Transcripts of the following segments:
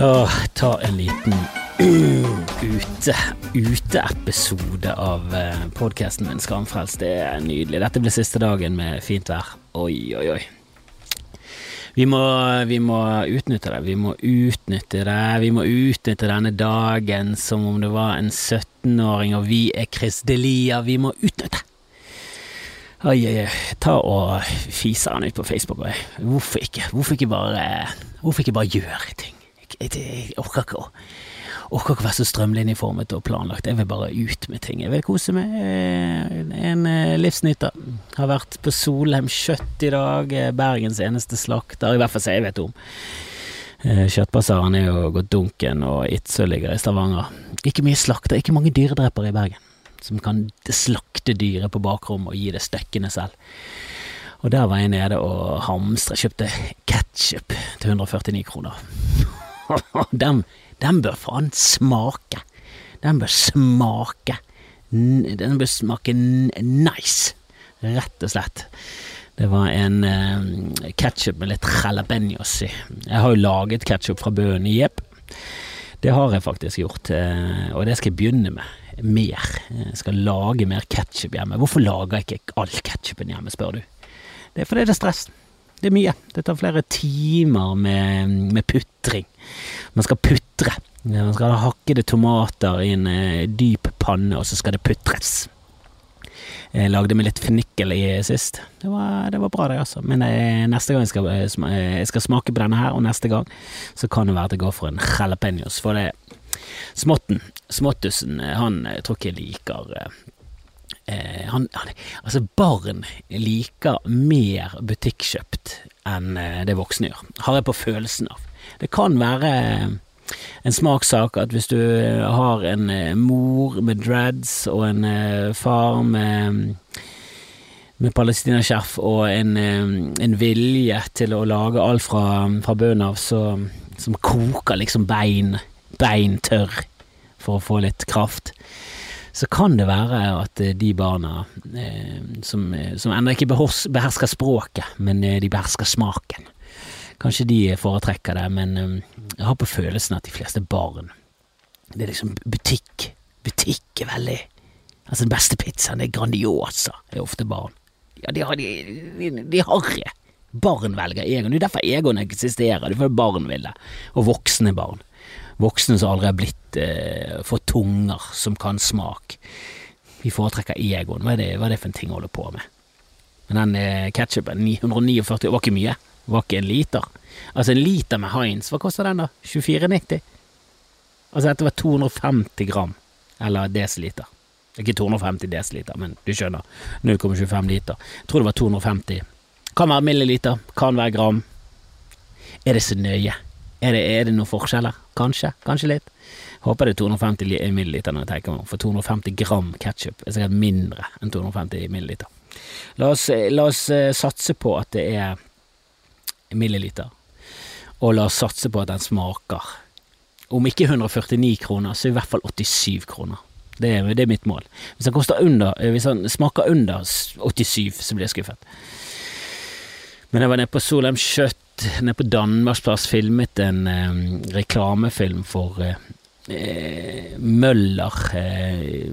Åh, ta en liten ute, uteepisode av podkasten min Skamfrelst. Det er nydelig. Dette blir siste dagen med fint vær. Oi, oi, oi. Vi må, vi må, utnytte det, vi må utnytte det. Vi må utnytte denne dagen som om det var en 17-åring og vi er Chris Delia. Vi må utnytte. Oi, oi. Ta og fise han ut på Facebook. Hvorfor ikke? Hvorfor ikke bare, hvorfor ikke bare gjøre ting? Jeg, jeg orker ikke å orker ikke være så strømlinjeformet og planlagt. Jeg vil bare ut med ting. Jeg vil kose meg. En livsnyter. Har vært på Solheim Kjøtt i dag. Bergens eneste slakter, i hvert fall som jeg vet om. Kjøttbasaren er jo gått dunken, og Itzøe ligger i Stavanger. Ikke mye slakter, ikke mange dyredrepere i Bergen som kan slakte dyret på bakrommet og gi det støkkene selv. Og der var jeg nede og hamstra. Kjøpte ketsjup til 149 kroner. Den den bør faen smake. Den bør smake. Den bør smake nice, rett og slett. Det var en eh, ketsjup med litt jalapeños i. Jeg har jo laget ketsjup fra bøen, jepp. Det har jeg faktisk gjort, uh, og det skal jeg begynne med. Mer. Jeg skal lage mer ketsjup hjemme. Hvorfor lager jeg ikke all ketsjupen hjemme, spør du? Det er fordi det er stress. Det er mye. Det tar flere timer med, med putring. Man skal putre. Man skal ha hakkede tomater i en uh, dyp panne, og så skal det putres. Jeg lagde med litt fennikel i sist. Det var, det var bra, det, altså. Men uh, neste gang jeg skal, jeg skal, smake på denne her, og neste gang så kan det være at jeg går for en jalapeños. For det Smotten, Småttusen, han tror ikke jeg liker Eh, han, han, altså barn liker mer butikkjøpt enn eh, det voksne gjør, har jeg på følelsen av. Det kan være en smakssak at hvis du har en eh, mor med dreads og en far med med palestinaskjerf og en, en, vilje til å lage alt fra, fra bunnen av som koker liksom bein, bein tørr for å få litt kraft så kan det være at eh, de barna eh, som, eh, som ennå ikke behersker språket, men eh, de behersker smaken, kanskje de foretrekker det, men jeg har på følelsen at de fleste barn Det er liksom butikk. Butikk er veldig Altså, den beste pizzaen er Grandiosa, det er ofte barn. Ja, de har de, de harry. Barn velger Egon. Det er derfor Egon eksisterer, det er fordi barn vil det, og voksne barn voksne som aldri har blitt eh, for tunger som kan smak. Vi foretrekker Egon. Hva er, det, hva er det for en ting å holde på med? Men den eh, ketsjupen, 949, var ikke mye. Det var ikke en liter. Altså en liter med Heinz, hva koster den da? 24,90? Altså dette var 250 gram, eller desiliter. Ikke 250 desiliter, men du skjønner. 0,25 liter. Jeg tror det var 250. Kan være milliliter, kan være gram. Er det så nøye? Er det, er det noen forskjeller? Kanskje, kanskje litt. Håper det er 250 milliliter når jeg tenker meg om, for 250 gram ketsjup er sikkert mindre enn 250 milliliter. La oss, la oss uh, satse på at det er milliliter, og la oss satse på at den smaker. Om ikke 149 kroner, så i hvert fall 87 kroner. Det er, det er mitt mål. Hvis den, under, eh, hvis han, smaker under 87, så blir jeg skuffet. Men jeg var nede på Solheim Kjøtt, nede på Danmarksplass, filmet en eh, reklamefilm for eh, eh Møller eh,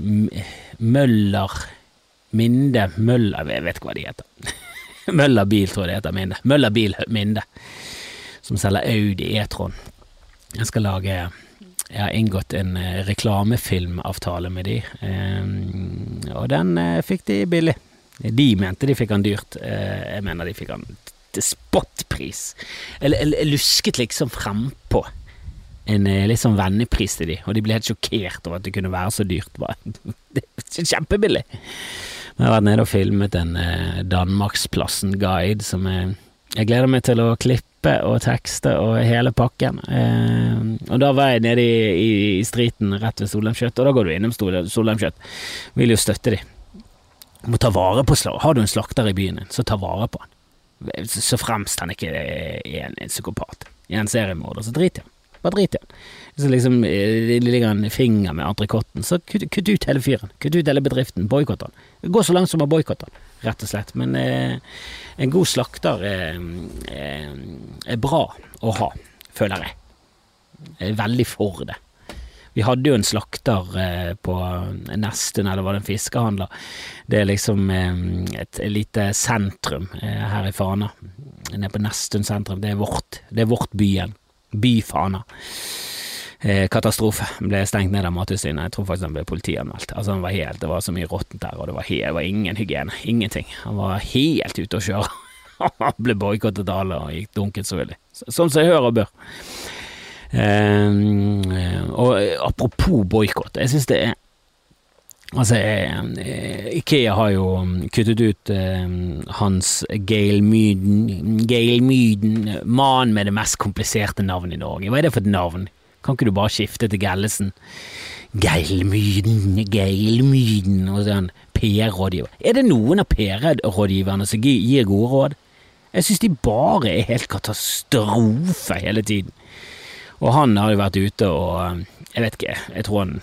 Møller Minde Møller Jeg vet ikke hva de heter. Møller Bil, tror jeg det heter. Minde. Møller Bil Minde, som selger Audi E-tron. Jeg skal lage Jeg har inngått en eh, reklamefilmavtale med de, og den fikk de billig. De mente de fikk han dyrt, jeg mener de fikk han til Eller, eller lusket liksom frempå en eh, litt sånn vennepris til de, og de ble helt sjokkert over at det kunne være så dyrt. Det er kjempebillig. Jeg har vært nede og filmet en eh, Danmarksplassen-guide som jeg, jeg gleder meg til å klippe og tekste og hele pakken. Eh, og da var jeg nede i, i, i striten rett ved Solheimskjøtt og da går du innom Solheimskjøtt Vil jo støtte de. Må ta vare på slag. Har du en slakter i byen din, så ta vare på han. Så fremst han ikke er en, en psykopat. I en seriemorder, så drit i han. Bare drit i han. Så liksom eh, ligger en finger med entrecôten, så kutt, kutt, ut hele fyren. Kutt ut hele bedriften. Boikott han. Gå så langt som å boikotte han, rett og slett. Men eh, en god slakter er, er, er bra å ha. føler jeg. Jeg er veldig for det. Vi hadde jo en slakter eh, på Nesten, eller var det en fiskehandler. Det er liksom eh, et lite sentrum eh, her i Fana. Nede på Nestun sentrum. Det er vårt. Det er vårt byen. By Fana. Eh, katastrofe. Ble stengt ned av Mattilsynet. Jeg tror faktisk han ble politianmeldt. Altså, han var helt, det var så mye råttent der, og det var, helt, det var ingen hygiene. Ingenting. Han var helt ute å kjøre. han ble boikottet av alle og gikk dunket så villig. Sånn som jeg hører og bør. Uh, og apropos boikott, jeg syns det er Altså, eh, Ikea har jo kuttet ut eh, hans Gail Myden Gail Myden, mannen med det mest kompliserte navnet i Norge. Hva er det for et navn? Kan ikke du bare skifte til Gellesen? Geilmyden, Myden, Geil Myden og sånn PR-rådgiver. Er det noen av PR-rådgiverne som gir gode råd? Jeg syns de bare er helt katastrofe hele tiden. Og han har jo vært ute og Jeg vet ikke, jeg tror han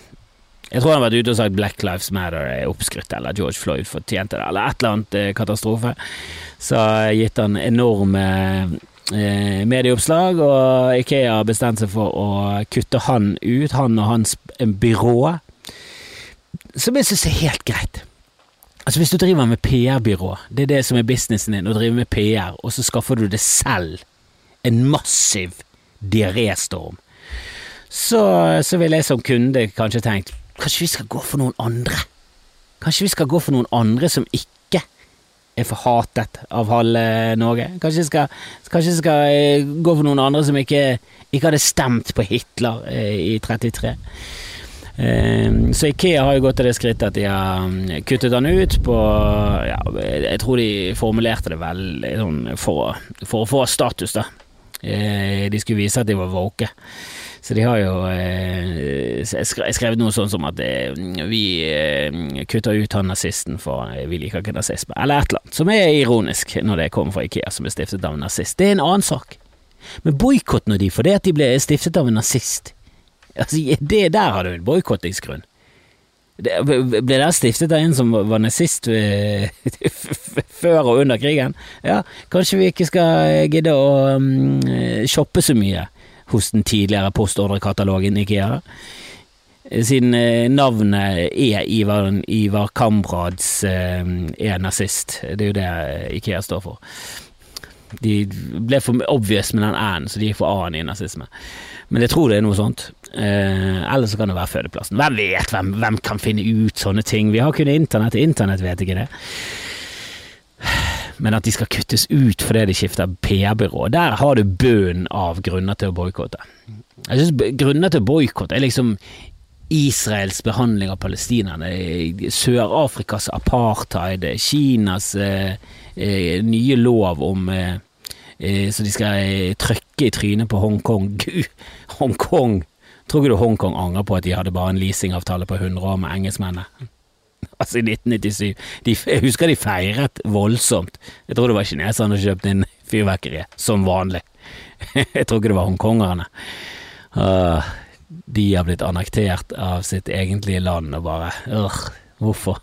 jeg tror han har vært ute og sagt Black Lives Matter er oppskrytt, eller George Floyd fortjente det, eller et eller annet eh, katastrofe. Så gitt han enorme eh, medieoppslag, og Ikea har bestemt seg for å kutte han ut, han og hans byrå, som jeg synes er helt greit. Altså Hvis du driver med PR-byrå, det er det som er businessen din, å drive med PR, og så skaffer du det selv, en massiv diaréstorm, så, så ville jeg som kunde kanskje tenkt kanskje vi skal gå for noen andre? Kanskje vi skal gå for noen andre som ikke er forhatet av halve Norge? Kanskje vi skal, kanskje skal eh, gå for noen andre som ikke, ikke hadde stemt på Hitler eh, i 33? Ehm, så Ikea har jo gått til det skrittet at de har mm, kuttet han ut på ja, Jeg tror de formulerte det vel sånn for, for å få status, da. Eh, de skulle vise at de var våke. Så de har jo eh, skrevet noe sånn som at eh, vi kutter ut han nazisten for vi liker ikke nazisme, eller et eller annet, som er ironisk når det kommer fra Ikea, som er stiftet av en nazist. Det er en annen sak. Men boikott nå de for det at de ble stiftet av en nazist, altså, det der har du en boikottingsgrunn. Ble det stiftet av en som var nazist før og under krigen? Ja, kanskje vi ikke skal gidde å um, shoppe så mye hos den tidligere postordrekatalogen Ikea. Siden eh, navnet er Ivar, Ivar Kamprads eh, er nazist. Det er jo det Ikea står for. De ble for obvious med den æ-en, så de gikk for a-en i nazisme. Men jeg tror det er noe sånt. Eh, eller så kan det være fødeplassen. Hvem vet? Hvem, hvem, kan finne ut sånne ting? Vi har kun internett. Internett vet ikke det. Men at de skal kuttes ut fordi de skifter PR-byrå, der har du bunnen av grunner til å boikotte. Jeg synes Grunner til å boikotte er liksom Israels behandling av palestinerne, Sør-Afrikas apartheid, Kinas eh, eh, nye lov om eh, eh Så de skal eh, trykke i trynet på Hongkong. Gud, Hongkong! Tror ikke du Hongkong angrer på at de hadde bare en leasingavtale på 100 år med engelskmennene? Altså, i 1997. De, jeg husker de feiret voldsomt. Jeg tror det var kineserne som kjøpte inn fyrverkeri, som vanlig. jeg tror ikke det var hongkongerne. Uh, de har blitt annektert av sitt egentlige land og bare øh, Hvorfor?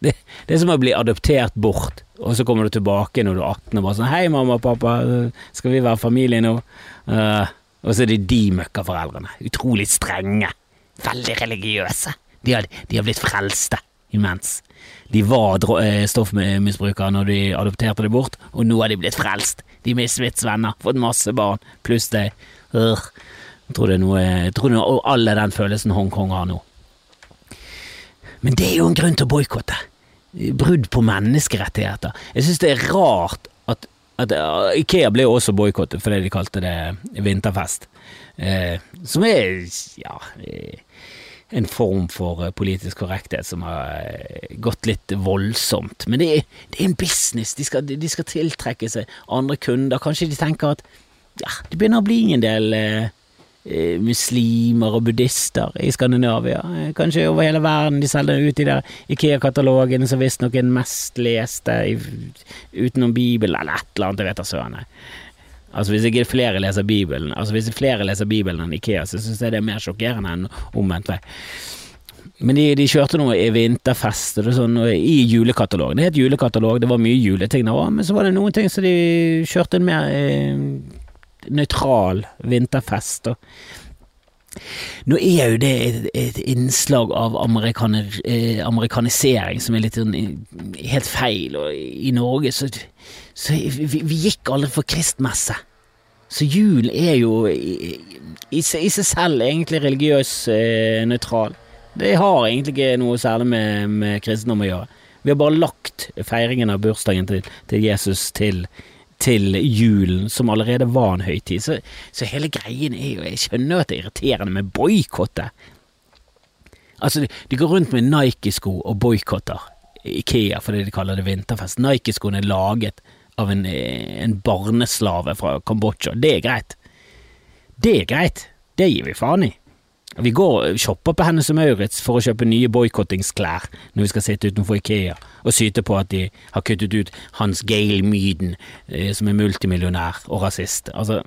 Det, det, er som å bli adoptert bort, og så kommer du tilbake når du er 18 og bare sånn Hei, mamma og pappa, skal vi være familie nå? Uh, og så er det de møkkaforeldrene. Utrolig strenge. Veldig religiøse. De har, de har blitt frelste imens. De var eh, stoffmisbrukere når de adopterte det bort, og nå har de blitt frelst. De er Misfits venner, fått masse barn, pluss det. Jeg tror det er noe, tror det er alle den følelsen Hongkong har nå. Men det er jo en grunn til å boikotte. Brudd på menneskerettigheter. Jeg synes det er rart at, at Ikea ble også boikottet fordi de kalte det vinterfest. Eh, som er ja eh, en form for eh, politisk korrekthet som har eh, gått litt voldsomt. Men det er, det er en business, de skal, de skal, tiltrekke seg andre kunder. Kanskje de tenker at ja, det begynner å bli en del eh muslimer og buddhister i Skandinavia. Kanskje over hele verden. De selger ut i der Ikea-katalogen som visstnok er den mest leste utenom Bibelen, eller et eller annet, jeg vet da søren. Altså Hvis ikke flere leser Bibelen Altså hvis flere leser Bibelen enn Ikea, så syns jeg det er mer sjokkerende enn omvendt vei. Men de, de, kjørte noe i vinterfest og sånn, og i julekatalogen. Det het julekatalog, det var mye juleting der òg, men så var det noen ting som de kjørte mer eh, nøytral vinterfest. Og nå er jo det et, et innslag av amerikaner, eh, amerikanisering som er litt sånn helt feil, og i Norge så, så vi, vi, gikk aldri for kristmesse. Så julen er jo i, i, i seg selv egentlig religiøs eh, nøytral. Det har egentlig ikke noe særlig med, med kristendom å gjøre. Vi har bare lagt feiringen av bursdagen til, til Jesus til til julen, som allerede var en høytid. Så, så hele greien er jo Jeg skjønner at det er irriterende med boikotte. Altså, de går rundt med Nike-sko og boikotter Ikea fordi de kaller det vinterfest. Nike-skoene er laget av en, en barneslave fra Kambodsja. Det er greit. Det er greit. Det gir vi faen i. Vi går og shopper på Hennes og Maurits for å kjøpe nye boikottingsklær når vi skal sitte utenfor Ikea og syte på at de har kuttet ut Hans Gail Myden, eh, som er multimillionær og rasist. Altså,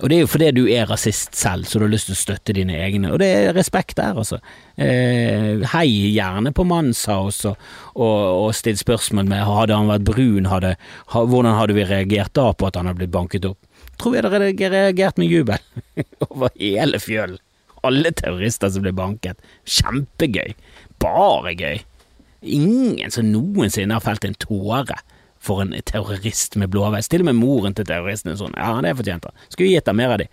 og det er jo fordi du er rasist selv, så du har lyst til å støtte dine egne, og det er respekt der, altså. Eh, hei gjerne på Manshaus og, og, og still spørsmål med hadde han vært brun, hadde, ha, hvordan hadde vi reagert da på at han hadde blitt banket opp? Tror jeg hadde reagert med jubel over hele fjøl. Alle terrorister som ble banket. Kjempegøy. Bare gøy. Ingen som noensinne har felt en tåre for en terrorist med blåveis. Til og med moren til terroristen er sånn, ja, det fortjent han. Skulle gitt ham mer av de.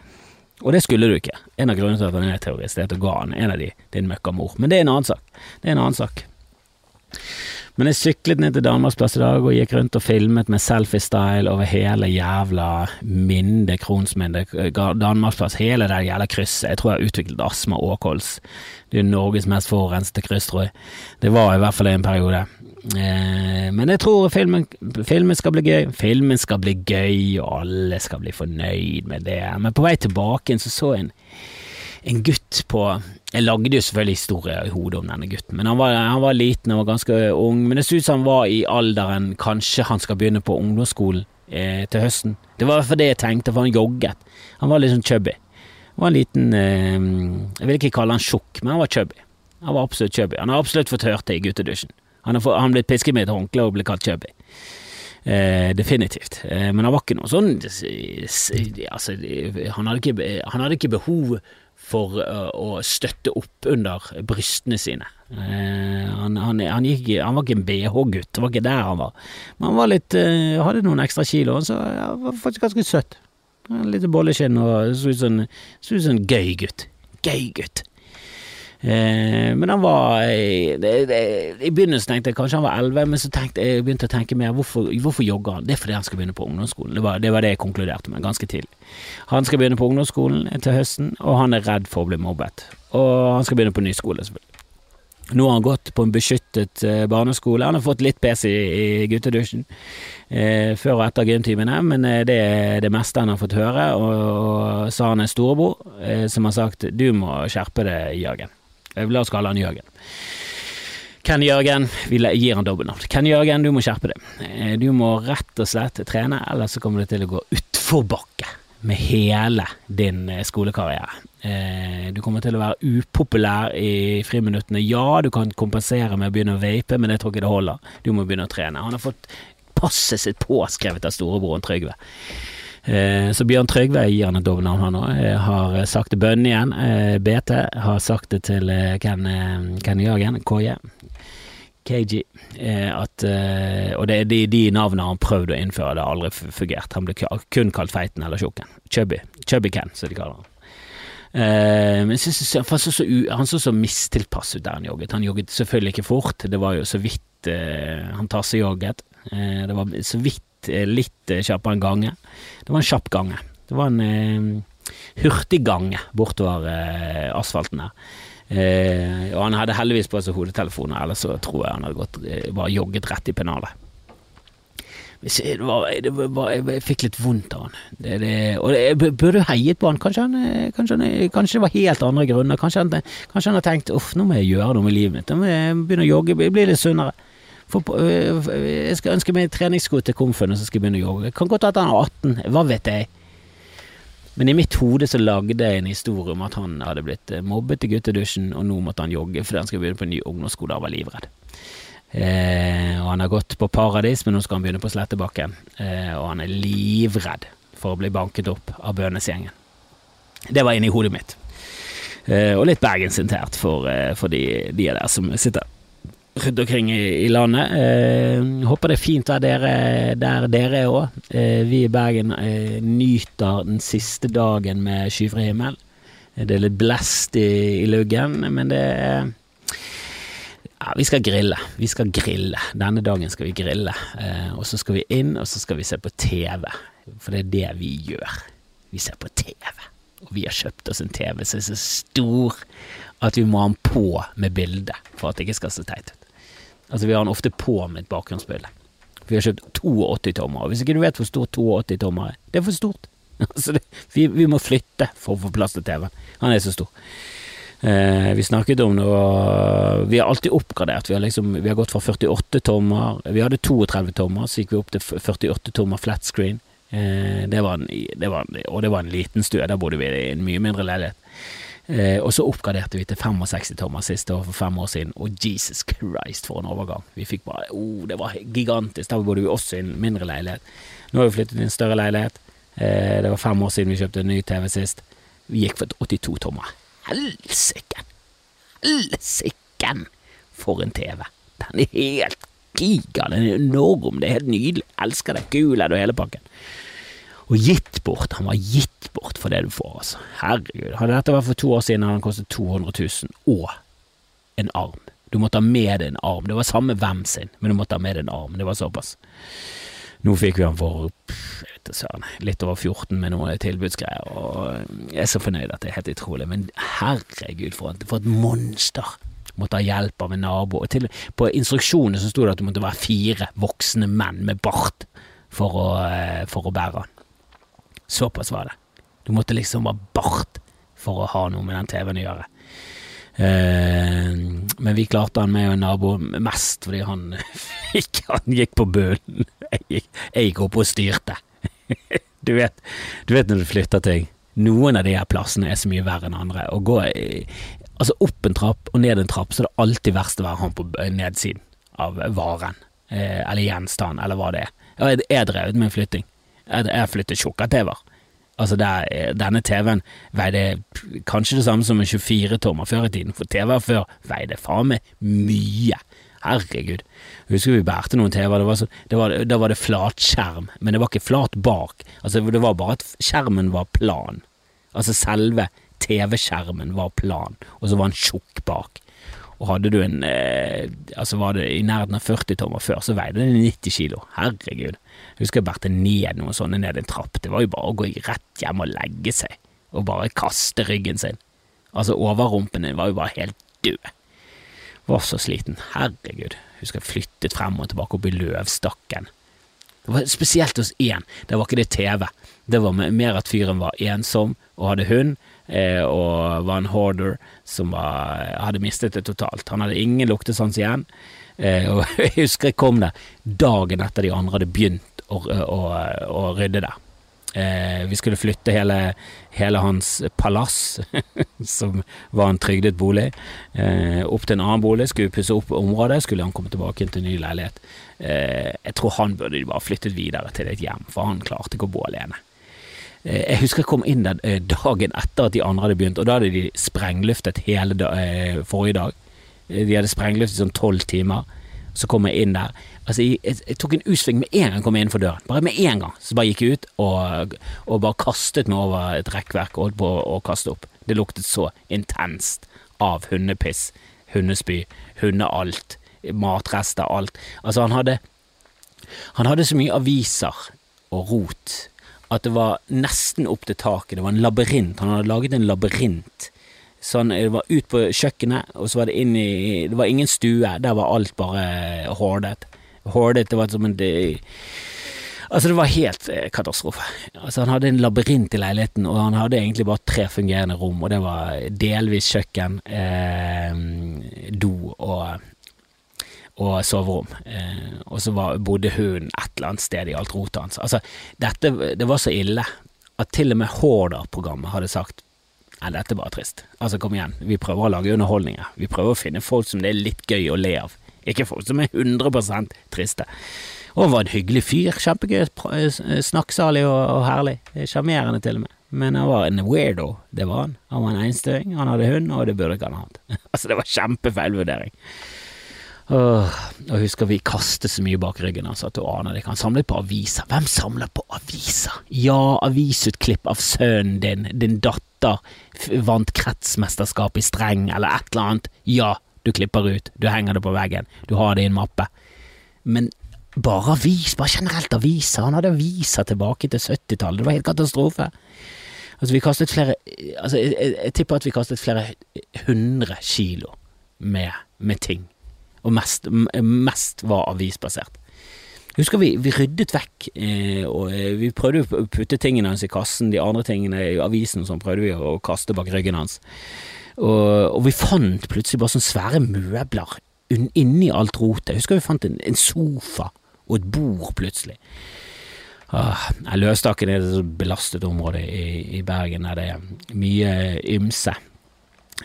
Og det skulle du ikke. En av grunnene til at han er terrorist, er at du ga han en av de, din møkkamor. Men det er en annen sak. Det er en annen sak. Men jeg syklet ned til Danmarksplass i dag og gikk rundt og filmet med selfie-style over hele jævla Minde, Kronsminde, Danmarksplass, hele det jævla krysset. Jeg tror jeg har utviklet astma og kols. Det er Norges mest forurensede kryss, tror jeg. Det var i hvert fall en periode. Eh, men jeg tror filmen, filmen, skal bli gøy. Filmen skal bli gøy, og alle skal bli fornøyd med det. Men på vei tilbake så så jeg en en gutt på Jeg lagde jo selvfølgelig historie i hodet om denne gutten, men han var, han var liten og ganske ung. Men det så ut som han var i alderen kanskje han skal begynne på ungdomsskolen eh, til høsten. Det var for det jeg tenkte, for han jogget. Han var litt sånn chubby. Han var en liten eh, Jeg vil ikke kalle han tjukk, men han var chubby. Han var absolutt chubby. Han har absolutt fått hørt det i guttedusjen. Han har, blitt pisket med et håndkle og blitt kalt chubby. Eh, definitivt. Eh, men han var ikke noe sånn altså, han, hadde ikke, han hadde ikke behov for uh, å støtte opp under brystene sine. Uh, han, han, han, gikk, han, var ikke en bh-gutt, det var ikke der han var. Men han var litt, uh, hadde noen ekstra kilo, så han var faktisk ganske søtt. Litt bolleskinn og så ut som en gøy gutt. Gøy gutt. Eh, men han var eh, det, det, I begynnelsen tenkte jeg kanskje han var elleve, men så tenkte jeg begynte å tenke mer hvorfor, hvorfor jogger han? Det er fordi han skal begynne på ungdomsskolen. Det var, det var det, jeg konkluderte med ganske tidlig. Han skal begynne på ungdomsskolen til høsten, og han er redd for å bli mobbet. Og han skal begynne på ny skole, selvfølgelig. Nå har han gått på en beskyttet eh, barneskole. Han har fått litt pes i, i guttedusjen eh, før og etter gymtimene, men eh, det er det meste han har fått høre. Og, og så har han en storebror eh, som har sagt du må skjerpe deg, Jørgen. La oss kalle han Jørgen. Ken Jørgen, vi gir han dobbeltnavn. Ken Jørgen, du må skjerpe deg. Eh, du må rett og slett trene, ellers så kommer du til å gå utforbakke med hele din eh, skolekarriere. Eh, du kommer til å være upopulær i friminuttene. Ja, du kan kompensere med å begynne å vape, men jeg tror ikke det holder. Du må begynne å trene. Han har fått passet sitt påskrevet av storebroren Trygve. Eh, så Bjørn Trygve gir han et dobbeltnavn. Har sagt det Bønn igjen. Eh, BT har sagt det til eh, Ken, Jørgen, KJ. KG. At, og det er de, de navnene han prøvde å innføre, det har aldri fungert. Han ble kun kalt Feiten eller Tjukken. Chubby. Chubby Ken, som de kaller han. Men jeg synes, han, så så, han så så mistilpass ut der han jogget. Han jogget selvfølgelig ikke fort, det var jo så vidt han han tassejogget. jogget. det var så vidt litt kjappere enn gange. Det var en kjapp gange. Det var en eh, hurtiggange bortover eh, asfalten her. Eh, og han hadde heldigvis på seg hodetelefoner, ellers så tror jeg han hadde gått, eh, bare jogget rett i pennalet. Det var, jeg fikk litt vondt av han. Det, det, og jeg burde heiet på han. Kanskje, han, eh, kanskje, kanskje det var helt andre grunner. Kanskje han, kanskje han har tenkt uff, nå må jeg gjøre noe med livet mitt. Nå må jeg begynne å jogge, jeg blir litt sunnere. For, øh, jeg skal ønske meg treningssko til komfen, og så skal jeg begynne å jogge. Kan godt at han er 18, hva vet jeg. Men i mitt hode så lagde jeg en historie om at han hadde blitt øh, mobbet i guttedusjen, og nå måtte han jogge fordi han skal begynne på en ny ungdomsskole og var livredd. Eh, og han har gått på Paradis, men nå skal han begynne på Slettebakken, eh, og han er livredd for å bli banket opp av Bønes-gjengen. Det var inni hodet mitt. Eh, og litt bergensinternt for, eh, for de, de der som sitter rundt omkring i, landet. Eh, håper det er fint der dere, der dere er òg. Eh, vi i Bergen eh, nyter den siste dagen med skyfri himmel. Det er litt blest i, i luggen, men det er ja, vi skal grille. Vi skal grille. Denne dagen skal vi grille. Eh, og så skal vi inn, og så skal vi se på TV. For det er det vi gjør. Vi ser på TV. Og vi har kjøpt oss en TV som er så stor at vi må ha den på med bilde for at det ikke skal se teit ut. Altså, vi har den ofte på med et bakgrunnsbilde. Vi har kjøpt 82 tommer. Hvis ikke du vet hvor stort 82 tommer er, det er for stort. Altså, det, vi, vi, må flytte for å få plass til TV-en. Han er så stor. Eh, vi snakket om noe Vi har alltid oppgradert. Vi har, liksom, vi har gått fra 48 tommer Vi hadde 32 tommer, så gikk vi opp til 48 tommer flat screen. Eh, det var en, det var, og det var en liten stue. Der bodde vi i en mye mindre leilighet. Eh, og så oppgraderte vi til 65 tommer siste år for fem år siden, og Jesus Christ, for en overgang. Vi fikk bare oh, Det var gigantisk. Der bodde vi også i en mindre leilighet. Nå har vi flyttet i en større leilighet. Eh, det var fem år siden vi kjøpte en ny TV sist. Vi gikk for et 82 tommer. Helsike! Helsike! For en TV. Den er helt giga. Den er enorm. Det er helt nydelig. Elsker det. Gul er det hele pakken. Og gitt bort. Han var gitt bort for det du får, altså. Herregud. Hadde dette vært for to år siden, hadde han kostet 200 000 og en arm. Du måtte ha med deg en arm. Det var samme hvem sin, men du måtte ha med deg en arm. Det var såpass. Nå fikk vi han for litt over 14 med noen tilbudsgreier, og jeg er så fornøyd at det er helt utrolig. Men herregud, for et, for et monster! Måtte ha hjelp av en nabo. Til, på instruksjonene så sto det at du måtte være fire voksne menn med bart for å, eh, for å bære han. Såpass var det. Du måtte liksom ha bart for å ha noe med den TV-en å gjøre. Eh, men vi klarte han med en nabo mest fordi han, han gikk på bunnen. Jeg gikk opp og styrte. Du vet, du vet når du flytter ting. Noen av de her plassene er så mye verre enn andre. Å gå altså opp en trapp og ned en trapp, så er det alltid verst å være han på nedsiden av varen. Eh, eller gjenstand, eller hva det er. Jeg er drevet med flytting. Jeg flytter flyttet tjukka-TV-er. Altså der, denne TV-en veide kanskje det samme som en 24-tommer før i tiden, for TV-er før veide faen meg mye. Herregud. Husker vi bærte noen TV-er, da var det flatskjerm, men det var ikke flat bak. Altså, det var bare at skjermen var plan. Altså, selve TV-skjermen var plan, og så var den tjukk bak. Og hadde du en eh, Altså, var det i nærheten av 40 tommer før, så veide den 90 kilo. Herregud. Jeg husker jeg bærte ned noen sånne ned en trapp. Det var jo bare å gå rett hjem og legge seg, og bare kaste ryggen sin. Altså, overrumpen din var jo bare helt død. Var så sliten. Herregud. Husker jeg flyttet frem og tilbake opp i løvstakken. Det var spesielt hos én. Der var ikke det TV. Det var mer at fyren var ensom og hadde hund, og var en hoarder som var, hadde mistet det totalt. Han hadde ingen luktesans igjen. Eh, og jeg husker jeg kom der dagen etter de andre hadde begynt å, å, å rydde der. Eh, vi skulle flytte hele, hele hans palass, som var en trygdet bolig, eh, opp til en annen bolig. Skulle pusse opp området, skulle han komme tilbake til en ny leilighet. Eh, jeg tror han burde bare flyttet videre til et hjem, for han klarte ikke å bo alene. Eh, jeg husker jeg kom inn der eh, dagen etter at de andre hadde begynt, og da hadde de sprengluftet hele da, eh, forrige dag. De hadde sprengluftet sånn tolv timer. Så kom jeg inn der. Altså, jeg, jeg tok en U-sving med en gang jeg kom innenfor døren. Bare med en gang. Så bare gikk jeg ut og, og bare kastet meg over et rekkverk og holdt på å kaste opp. Det luktet så intenst av hundepiss, hundespy, hundealt, matrester, alt. Altså, han hadde Han hadde så mye aviser og rot at det var nesten opp til taket. Det var en labyrint. Han hadde laget en labyrint Sånn, det var ut på kjøkkenet, og så var det inn i Det var ingen stue, der var alt bare hordet. Hordet, det var som en de, Altså, det var helt eh, katastrofe. Altså, han hadde en labyrint i leiligheten, og han hadde egentlig bare tre fungerende rom, og det var delvis kjøkken, eh, do og, og soverom. Eh, og så var, bodde hun et eller annet sted i alt rotet hans. Altså, dette det var så ille at til og med Horder-programmet hadde sagt Nei, dette er bare trist. Altså, kom igjen, vi prøver å lage underholdninger. Vi prøver å finne folk som det er litt gøy å le av, ikke folk som er 100 triste. Og han var en hyggelig fyr. Kjempegøy, snakksalig og, og herlig. Sjarmerende til og med. Men han var en weirdo, det var han. Han var en einstøing, han hadde hund, og det burde ikke han hatt. altså, det var kjempefeilvurdering. Og jeg husker vi kastet så mye bak ryggen hans at du aner det. Han samlet på aviser. Hvem samler på aviser? Ja, avisutklipp av sønnen din, din datter vant kretsmesterskap i streng, eller et eller annet. Ja, du klipper ut, du henger det på veggen, du har det i en mappe. Men bare avis, bare generelt aviser. Han hadde aviser tilbake til 70-tallet, det var helt katastrofe. Altså, vi kastet flere Altså, jeg, jeg, jeg tipper at vi kastet flere hundre kilo med, med ting og mest, mest var avisbasert. Husker vi, vi ryddet vekk, eh, og eh, vi prøvde å putte tingene hans i kassen, de andre tingene i avisen sånn prøvde vi å kaste bak ryggen hans. Og, og vi fant plutselig bare sånne svære møbler inni alt rotet. Jeg husker vi fant en, en sofa og et bord plutselig. Ah, løste er et belastet område i, i, Bergen der det er mye ymse.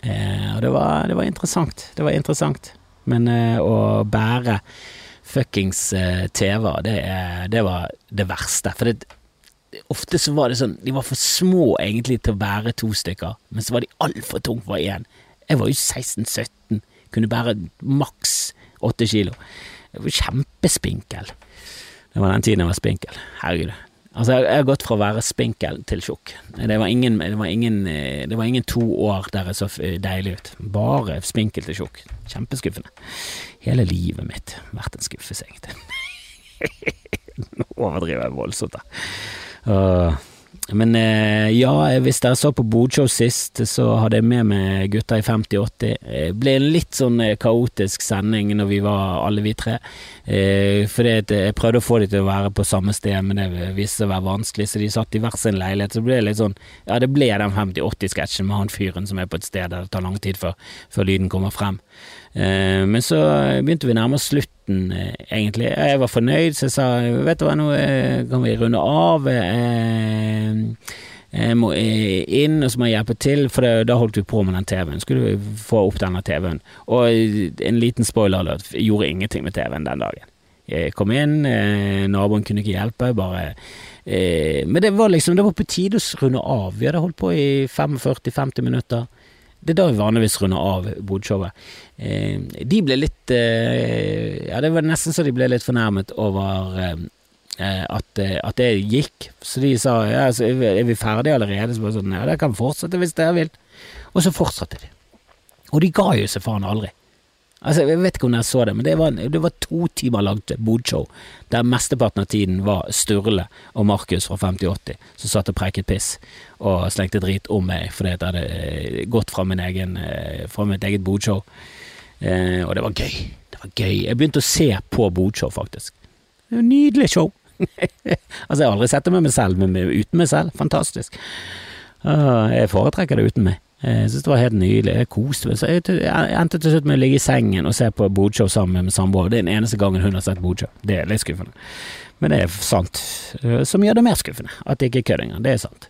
Eh, og det var, det var interessant. Det var interessant. Men eh, å bære fuckings eh, TV-er, det, det, var det verste. For det, ofte så var det sånn De var for små egentlig til å bære to stykker, men så var de altfor tunge for én. Jeg var jo 16-17, kunne bære maks åtte kilo. Jeg var kjempespinkel. Det var den tiden jeg var spinkel. Herregud. Altså, jeg har gått fra å være spinkel til tjukk. Det var ingen, det var ingen, eh, det var ingen to år der jeg så deilig ut. Bare spinkel til tjukk. Kjempeskuffende. Hele livet mitt vært en skuffelse, egentlig. Nå overdriver jeg voldsomt, da. Uh, men eh, ja, hvis dere så på Bodshow sist, så hadde jeg med meg gutta i 5080. Det ble en litt sånn eh, kaotisk sending når vi var alle vi tre. Eh, fordi jeg prøvde å få dem til å være på samme sted, men det viste seg å være vanskelig, så de satt i hver sin leilighet. Så det ble litt sånn Ja, det ble den 5080-sketsjen med han fyren som er på et sted der det tar lang tid før, før lyden kommer frem. Eh, men så begynte vi nærme oss slutten, eh, egentlig. Jeg var fornøyd, så jeg sa vet du hva, nå eh, kan vi runde av. Jeg må inn, og så må jeg hjelpe til, for da holdt vi på med den TV-en. Skulle vi få opp denne TV-en. Og en liten spoiler alert, gjorde ingenting med TV-en den dagen. Jeg kom inn, naboen kunne ikke hjelpe, bare Men det var liksom, det var på tide å runde av. Vi hadde holdt på i 45-50 minutter. Det er da vi vanligvis runder av bodshowet. Eh, de ble litt eh, Ja, det var nesten så de ble litt fornærmet over eh, at, at, det gikk. Så de sa ja, så er vi ferdige allerede? Så bare sånn, ja, dere kan fortsette hvis dere vil. Og så fortsatte de. Og de ga jo seg faen aldri. Altså, Jeg vet ikke om dere så det, men det var, det var to timer langt bodshow der mesteparten av tiden var Sturle og Markus fra 5080 som satt og preiket piss og slengte drit om meg fordi jeg hadde eh, gått fra, egen, eh, fra mitt eget bodshow. Eh, og det var gøy. Det var gøy. Jeg begynte å se på bodshow, faktisk. Det var Nydelig show. altså, jeg har aldri sett det med meg selv, men uten meg selv. Fantastisk. Uh, jeg foretrekker det uten meg. Jeg synes det var helt nydelig. Jeg koste meg. Så jeg, endte til slutt med å ligge i sengen og se på Bodshow sammen med samboer. Det er den eneste gangen hun har sett Bodshow. Det er litt skuffende. Men det er sant. Som gjør det mer skuffende. At det ikke er kødd engang. Det er sant.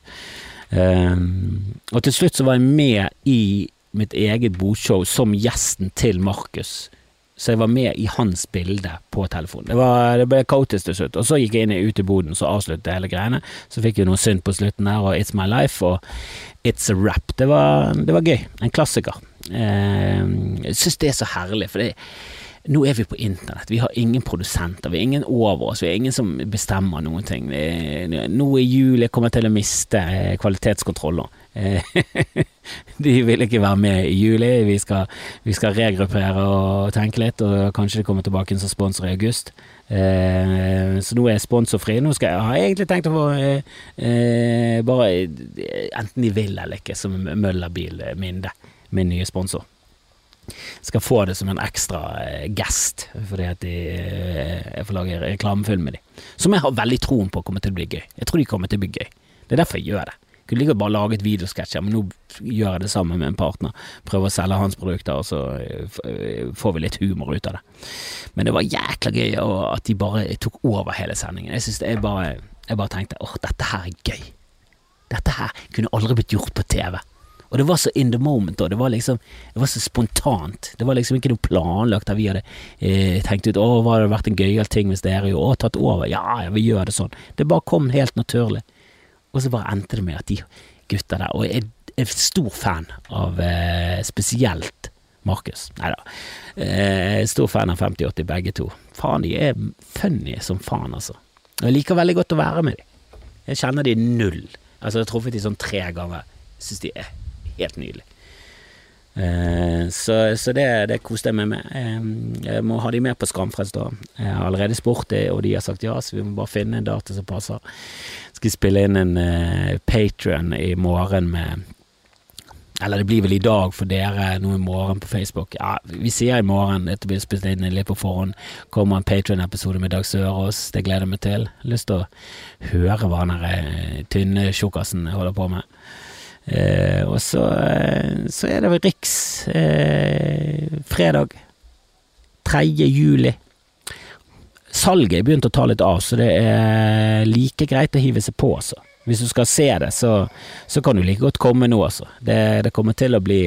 Um, og til slutt så var jeg med i mitt eget bodshow som gjesten til Markus så jeg var med i hans bilde på telefonen. Det, var, det ble kaotisk til slutt. Og så gikk jeg inn ut i boden, så avsluttet hele greiene. Så fikk jeg noe synd på slutten der, og It's My Life og It's a Rap. Det var, det var gøy. En klassiker. Eh, jeg syns det er så herlig, for nå er vi på internett, vi har ingen produsenter, vi har ingen over oss, vi har ingen som bestemmer noen ting. Nå i jul jeg kommer til å miste eh, kvalitetskontroller. De vil ikke være med i juli, vi skal, vi skal regruppere og tenke litt, og kanskje de kommer tilbake som sponsor i august. Eh, så nå er jeg sponsorfri. Nå skal jeg, har jeg egentlig tenkt å få eh, bare enten de vil eller ikke, som Møllerbil Minde, min nye sponsor skal få det som en ekstra eh, gest, fordi at de, eh, jeg får lage reklamefilm med dem. Som jeg har veldig troen på kommer til å bli gøy. Jeg tror de kommer til å bli gøy. Det er derfor jeg gjør det. Kunne like bare lage et videosketsj, men nå gjør jeg det sammen med en partner. Prøver å selge hans produkter, og så eh, får vi litt humor ut av det. Men det var jækla gøy at de bare tok over hele sendingen. Jeg, det, jeg, bare, jeg bare tenkte åh, dette her er gøy. Dette her kunne aldri blitt gjort på TV. Og det var så in the moment, og det var liksom Det var så spontant. Det var liksom ikke noe planlagt der vi hadde eh, tenkt ut 'Å, hva hadde vært en gøyal ting hvis dere jo tatt over'. Ja, vi gjør det sånn. Det bare kom helt naturlig. Og så bare endte det med at de gutta der Og jeg er stor fan av eh, spesielt Markus. Nei da. Eh, stor fan av 5080 begge to. Faen, de er funny som faen, altså. Og jeg liker veldig godt å være med dem. Jeg kjenner de null. Altså, jeg har truffet de sånn tre ganger. Syns de er helt nydelige. Eh, så, så det, det koste jeg meg med. Eh, jeg må ha de med på Skamfrelst da. Jeg har allerede spurt det, og de har sagt ja, så vi må bare finne en dato som passer. Skal spille inn en uh, Patrion i morgen med eller det blir vel i dag for dere, nå i morgen på Facebook. Ja, vi sier i morgen, dette blir spilt inn litt på forhånd. Kommer en Patrion-episode med Dag Sørås, det gleder jeg meg til. Lyst til å høre hva den eh, tynne tjukkasen holder på med. Eh, og så, eh, så, er det vel Riks eh, fredag 3. juli. Salget er begynt å ta litt av, så det er like greit å hive seg på, altså. Hvis du skal se det, så, så kan du like godt komme nå, altså. Det, det, kommer til å bli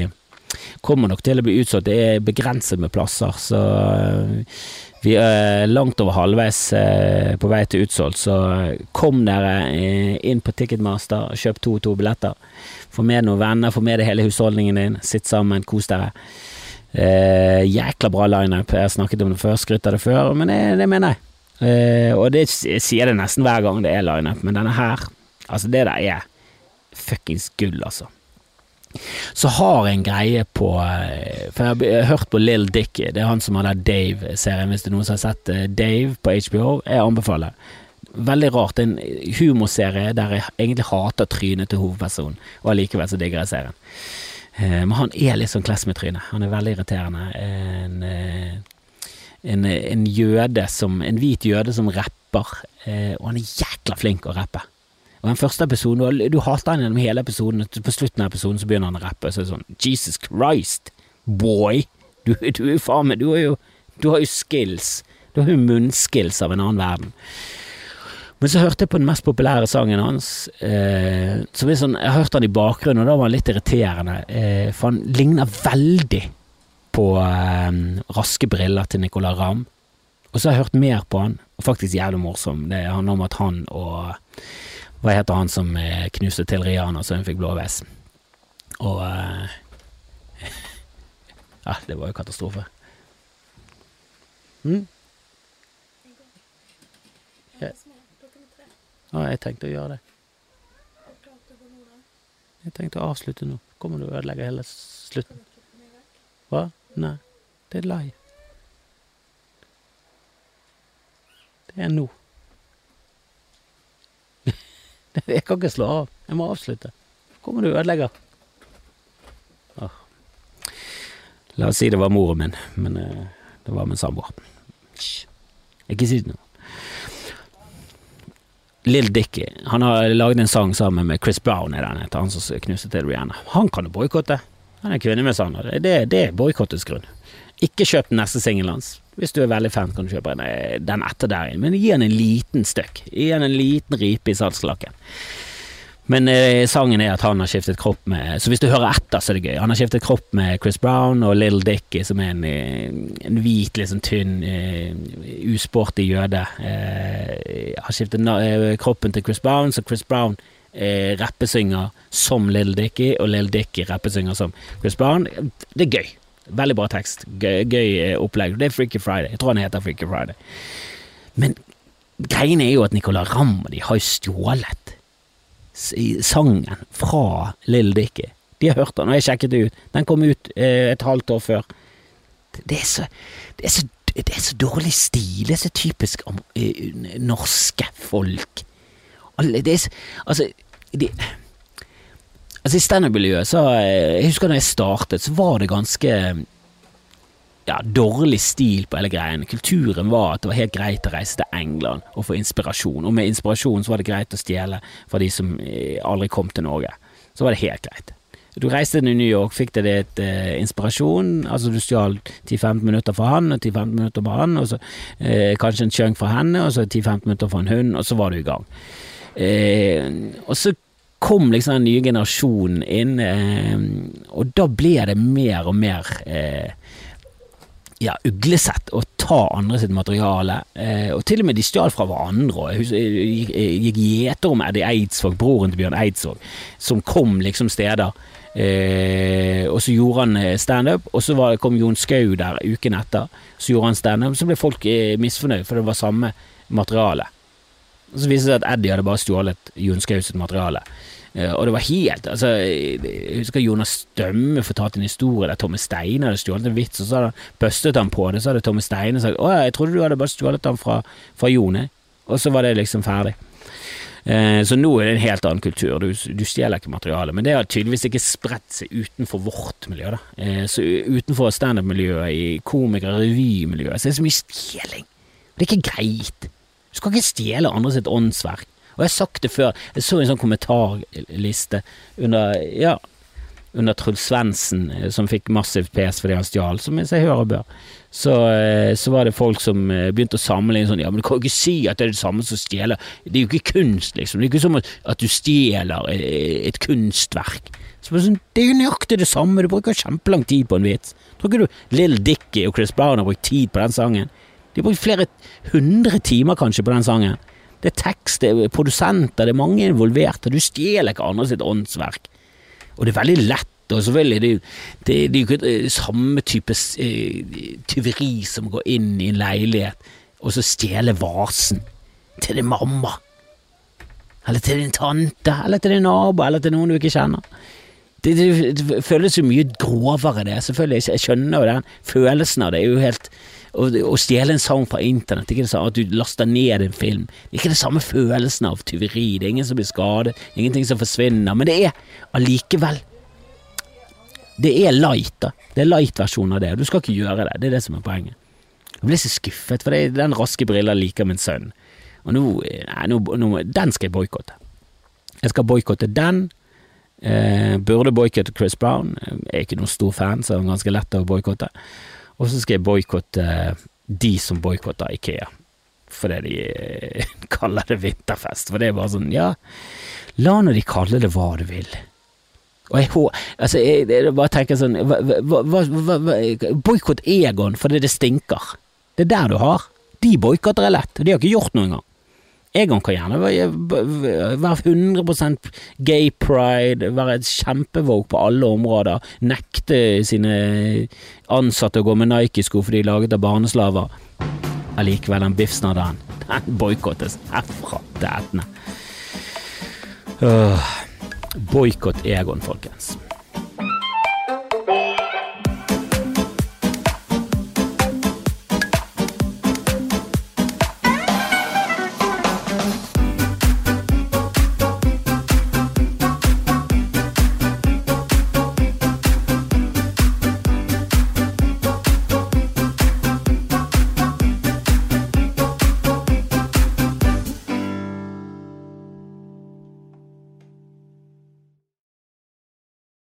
Kommer nok til å bli utsolgt. Det er begrenset med plasser, så eh, vi er langt over halvveis eh, på vei til utsolgt, så kom dere eh, inn på Ticketmaster, kjøp to og to billetter. Få med noen venner, få med deg hele husholdningen din, sitt sammen, kos dere. Eh, jækla bra lineup, jeg har snakket om det før, skrytt av det før, men det, det mener jeg. Eh, og det jeg sier det nesten hver gang det er lineup, men denne her Altså, det der er fuckings gull, altså. Så har jeg en greie på eh, For jeg har hørt på Lill Dicky, det er han som har den Dave-serien, hvis det er noen som har sett eh, Dave på HBO. Jeg anbefaler. Veldig rart. En humorserie der jeg egentlig hater trynet til hovedpersonen, og allikevel så digger jeg serien. Eh, men han er litt sånn kless med trynet. Han er veldig irriterende. En, en, en jøde som En hvit jøde som rapper, og han er jækla flink å rappe. Og den første episoden, du, hater han gjennom hele episoden, og på slutten av episoden så begynner han å rappe, så er det sånn Jesus Christ, boy! Du, du er jo faen meg Du har jo, du har jo skills. Du har jo munnskills av en annen verden. Men så hørte jeg på den mest populære sangen hans. Eh, som er sånn, Jeg hørte han i bakgrunnen, og da var han litt irriterende. Eh, for han ligner veldig på eh, Raske briller til Nicolay Ramm. Og så har jeg hørt mer på han, og faktisk jævlig morsom. Det handler om at han og hva heter han som eh, knuste til Rihanna så hun fikk blåveis? Og uh, Ja, det var jo katastrofe. Mm? Ja. ja, jeg tenkte å gjøre det. Jeg tenkte å avslutte nå. Kommer du og ødelegger hele slutten? Hva? Nei, det er live. Det er nå. Jeg kan ikke slå av. Jeg må avslutte. Kommer du og ødelegger. La oss si det var moren min, men uh, det var min samboer. Ikke si det noe. Lill Dicky han har laget en sang sammen med Chris Brown, er den han som knuste til Rihanna. Han kan du boikotte. Han er kvinnemishandler. Det, det er boikottets grunn. Ikke kjøp den neste singelen hans. Hvis du er veldig fan, kan du kjøpe eh, den etter der igjen, men gi den en liten støkk. Gi den en liten ripe i salgslakken. Men eh, sangen er at han har skiftet kropp med Så hvis du hører etter, så er det gøy. Han har skiftet kropp med Chris Brown og Little Dicky, som er en, eh, en hvit, liksom tynn, uh, usporty jøde. Uh, har skiftet uh, kroppen til Chris Brown, så Chris Brown uh, rappesynger som Little Dicky, og Little Dicky rappesynger som Chris Brown. Det er gøy. Veldig bra tekst. Gøy, gøy eh, opplegg. Det er Freaky Friday. Jeg tror han heter Freaky Friday. Men greien er jo at Nicolay Ramm og de har jo stjålet sangen fra Lill Dicky. De har hørt den, og jeg sjekket det ut. Den kom ut eh, et halvt år før. Det er så, det er så, det er så dårlig stil. Det er så typisk uh, norske folk. Det er så Altså, de Altså I standup-miljøet, så eh, Jeg husker da jeg startet, så var det ganske ja, dårlig stil på hele greien. Kulturen var at det var helt greit å reise til England og få inspirasjon. Og med inspirasjon så var det greit å stjele fra de som eh, aldri kom til Norge. Så var det helt greit. Du reiste til New York, fikk deg litt eh, inspirasjon. Altså Du stjal 10-15 minutter fra han, og 10-15 minutter fra han, og så eh, kanskje en chunk fra henne, og så 10-15 minutter fra en hund, og så var du i gang. Eh, og så kom liksom den nye generasjonen inn, eh, og da ble det mer og mer eh, ja, uglesett å ta andre sitt materiale. Eh, og til og med de stjal fra hverandre. Jeg jeg jeg gikk gjeter om Eddie Eidsvåg, broren til Bjørn Eidsvåg, som kom liksom steder. Eh, og så gjorde han eh, standup, og så var, kom Jon Skau der uken etter. Så gjorde han standup, så ble folk eh, misfornøyd, for det var samme materiale. Så viste det seg at Eddie hadde bare stjålet Jon Skau sitt materiale. Eh, og det var helt altså, Jeg husker Jonas Stømme fortalte en historie der Tomme Steine hadde stjålet en vits, og så hadde han bustet han på det, så hadde Tomme Steine sagt 'Å jeg trodde du hadde bare stjålet den fra, fra Jone', Og så var det liksom ferdig. Eh, Så nå er det en helt annen kultur. Du, du stjeler ikke materiale. Men det har tydeligvis ikke spredt seg utenfor vårt miljø. da. Eh, Så utenfor standup-miljøet, i komiker- og revymiljøet, så er det så mye stjeling. Det er ikke greit. Du skal ikke stjele andre sitt åndsverk. Og jeg har sagt det før, jeg så en sånn kommentarliste under ja, under Truls Svendsen, eh, som fikk massivt pes fordi han stjal, som jeg hører bør. Så, eh, så var det folk som eh, begynte å sammenligne sånn Ja, men du kan jo ikke si at det er det samme som stjeler. Det er jo ikke kunst, liksom. Det er ikke som at du stjeler et kunstverk. Så sånn, Det er jo nøyaktig det samme, du bruker kjempelang tid på en vits. Tror ikke du Lill Dickie og Chris Brown har brukt tid på den sangen? De har brukt flere hundre timer kanskje på den sangen. Det er tekst, det er produsenter, det er mange involverte. Du stjeler ikke andre sitt åndsverk. Og det er veldig lett, og selvfølgelig, det det, det er jo ikke eh, samme type eh, tyveri som går inn i en leilighet og så stjele vasen til din mamma. Eller til din tante, eller til din nabo, eller til noen du ikke kjenner. Det, det, det føles jo mye grovere, det. Selvfølgelig, jeg skjønner jo den følelsen av det. er jo helt å, stjele en sang fra internett, er ikke det samme at du laster ned en film. Det er ikke det samme følelsen av tyveri. Det er ingen som blir skadet, ingenting som forsvinner. Men det er allikevel Det er light, da. Det er light-versjonen av det. Du skal ikke gjøre det. Det er det som er poenget. Jeg ble så skuffet, for det, den raske brilla liker min sønn. Og nå, nå, nå Den skal jeg boikotte. Jeg skal boikotte den. Eh, burde boikotte Chris Brown. Jeg er ikke noen stor fan, så det er ganske lett å boikotte. Og så skal jeg boikotte de som boikotter Ikea. Fordi de eh, kaller det vinterfest. For det er bare sånn, ja, la nå de kalle det hva du vil. Og jeg, altså, jeg, jeg bare tenker sånn Boikott Egon fordi det stinker. Det er der du har. De boikotter er lett. og De har ikke gjort noe engang. Egon kan gjerne være være 100% gay pride, være et kjempevogue på alle områder, nekte sine ansatte å gå med Nike-sko fordi de er laget av barneslaver. Allikevel, den biffsnadderen, den boikottes herfra til ætene. Uh, Boikott Egon, folkens.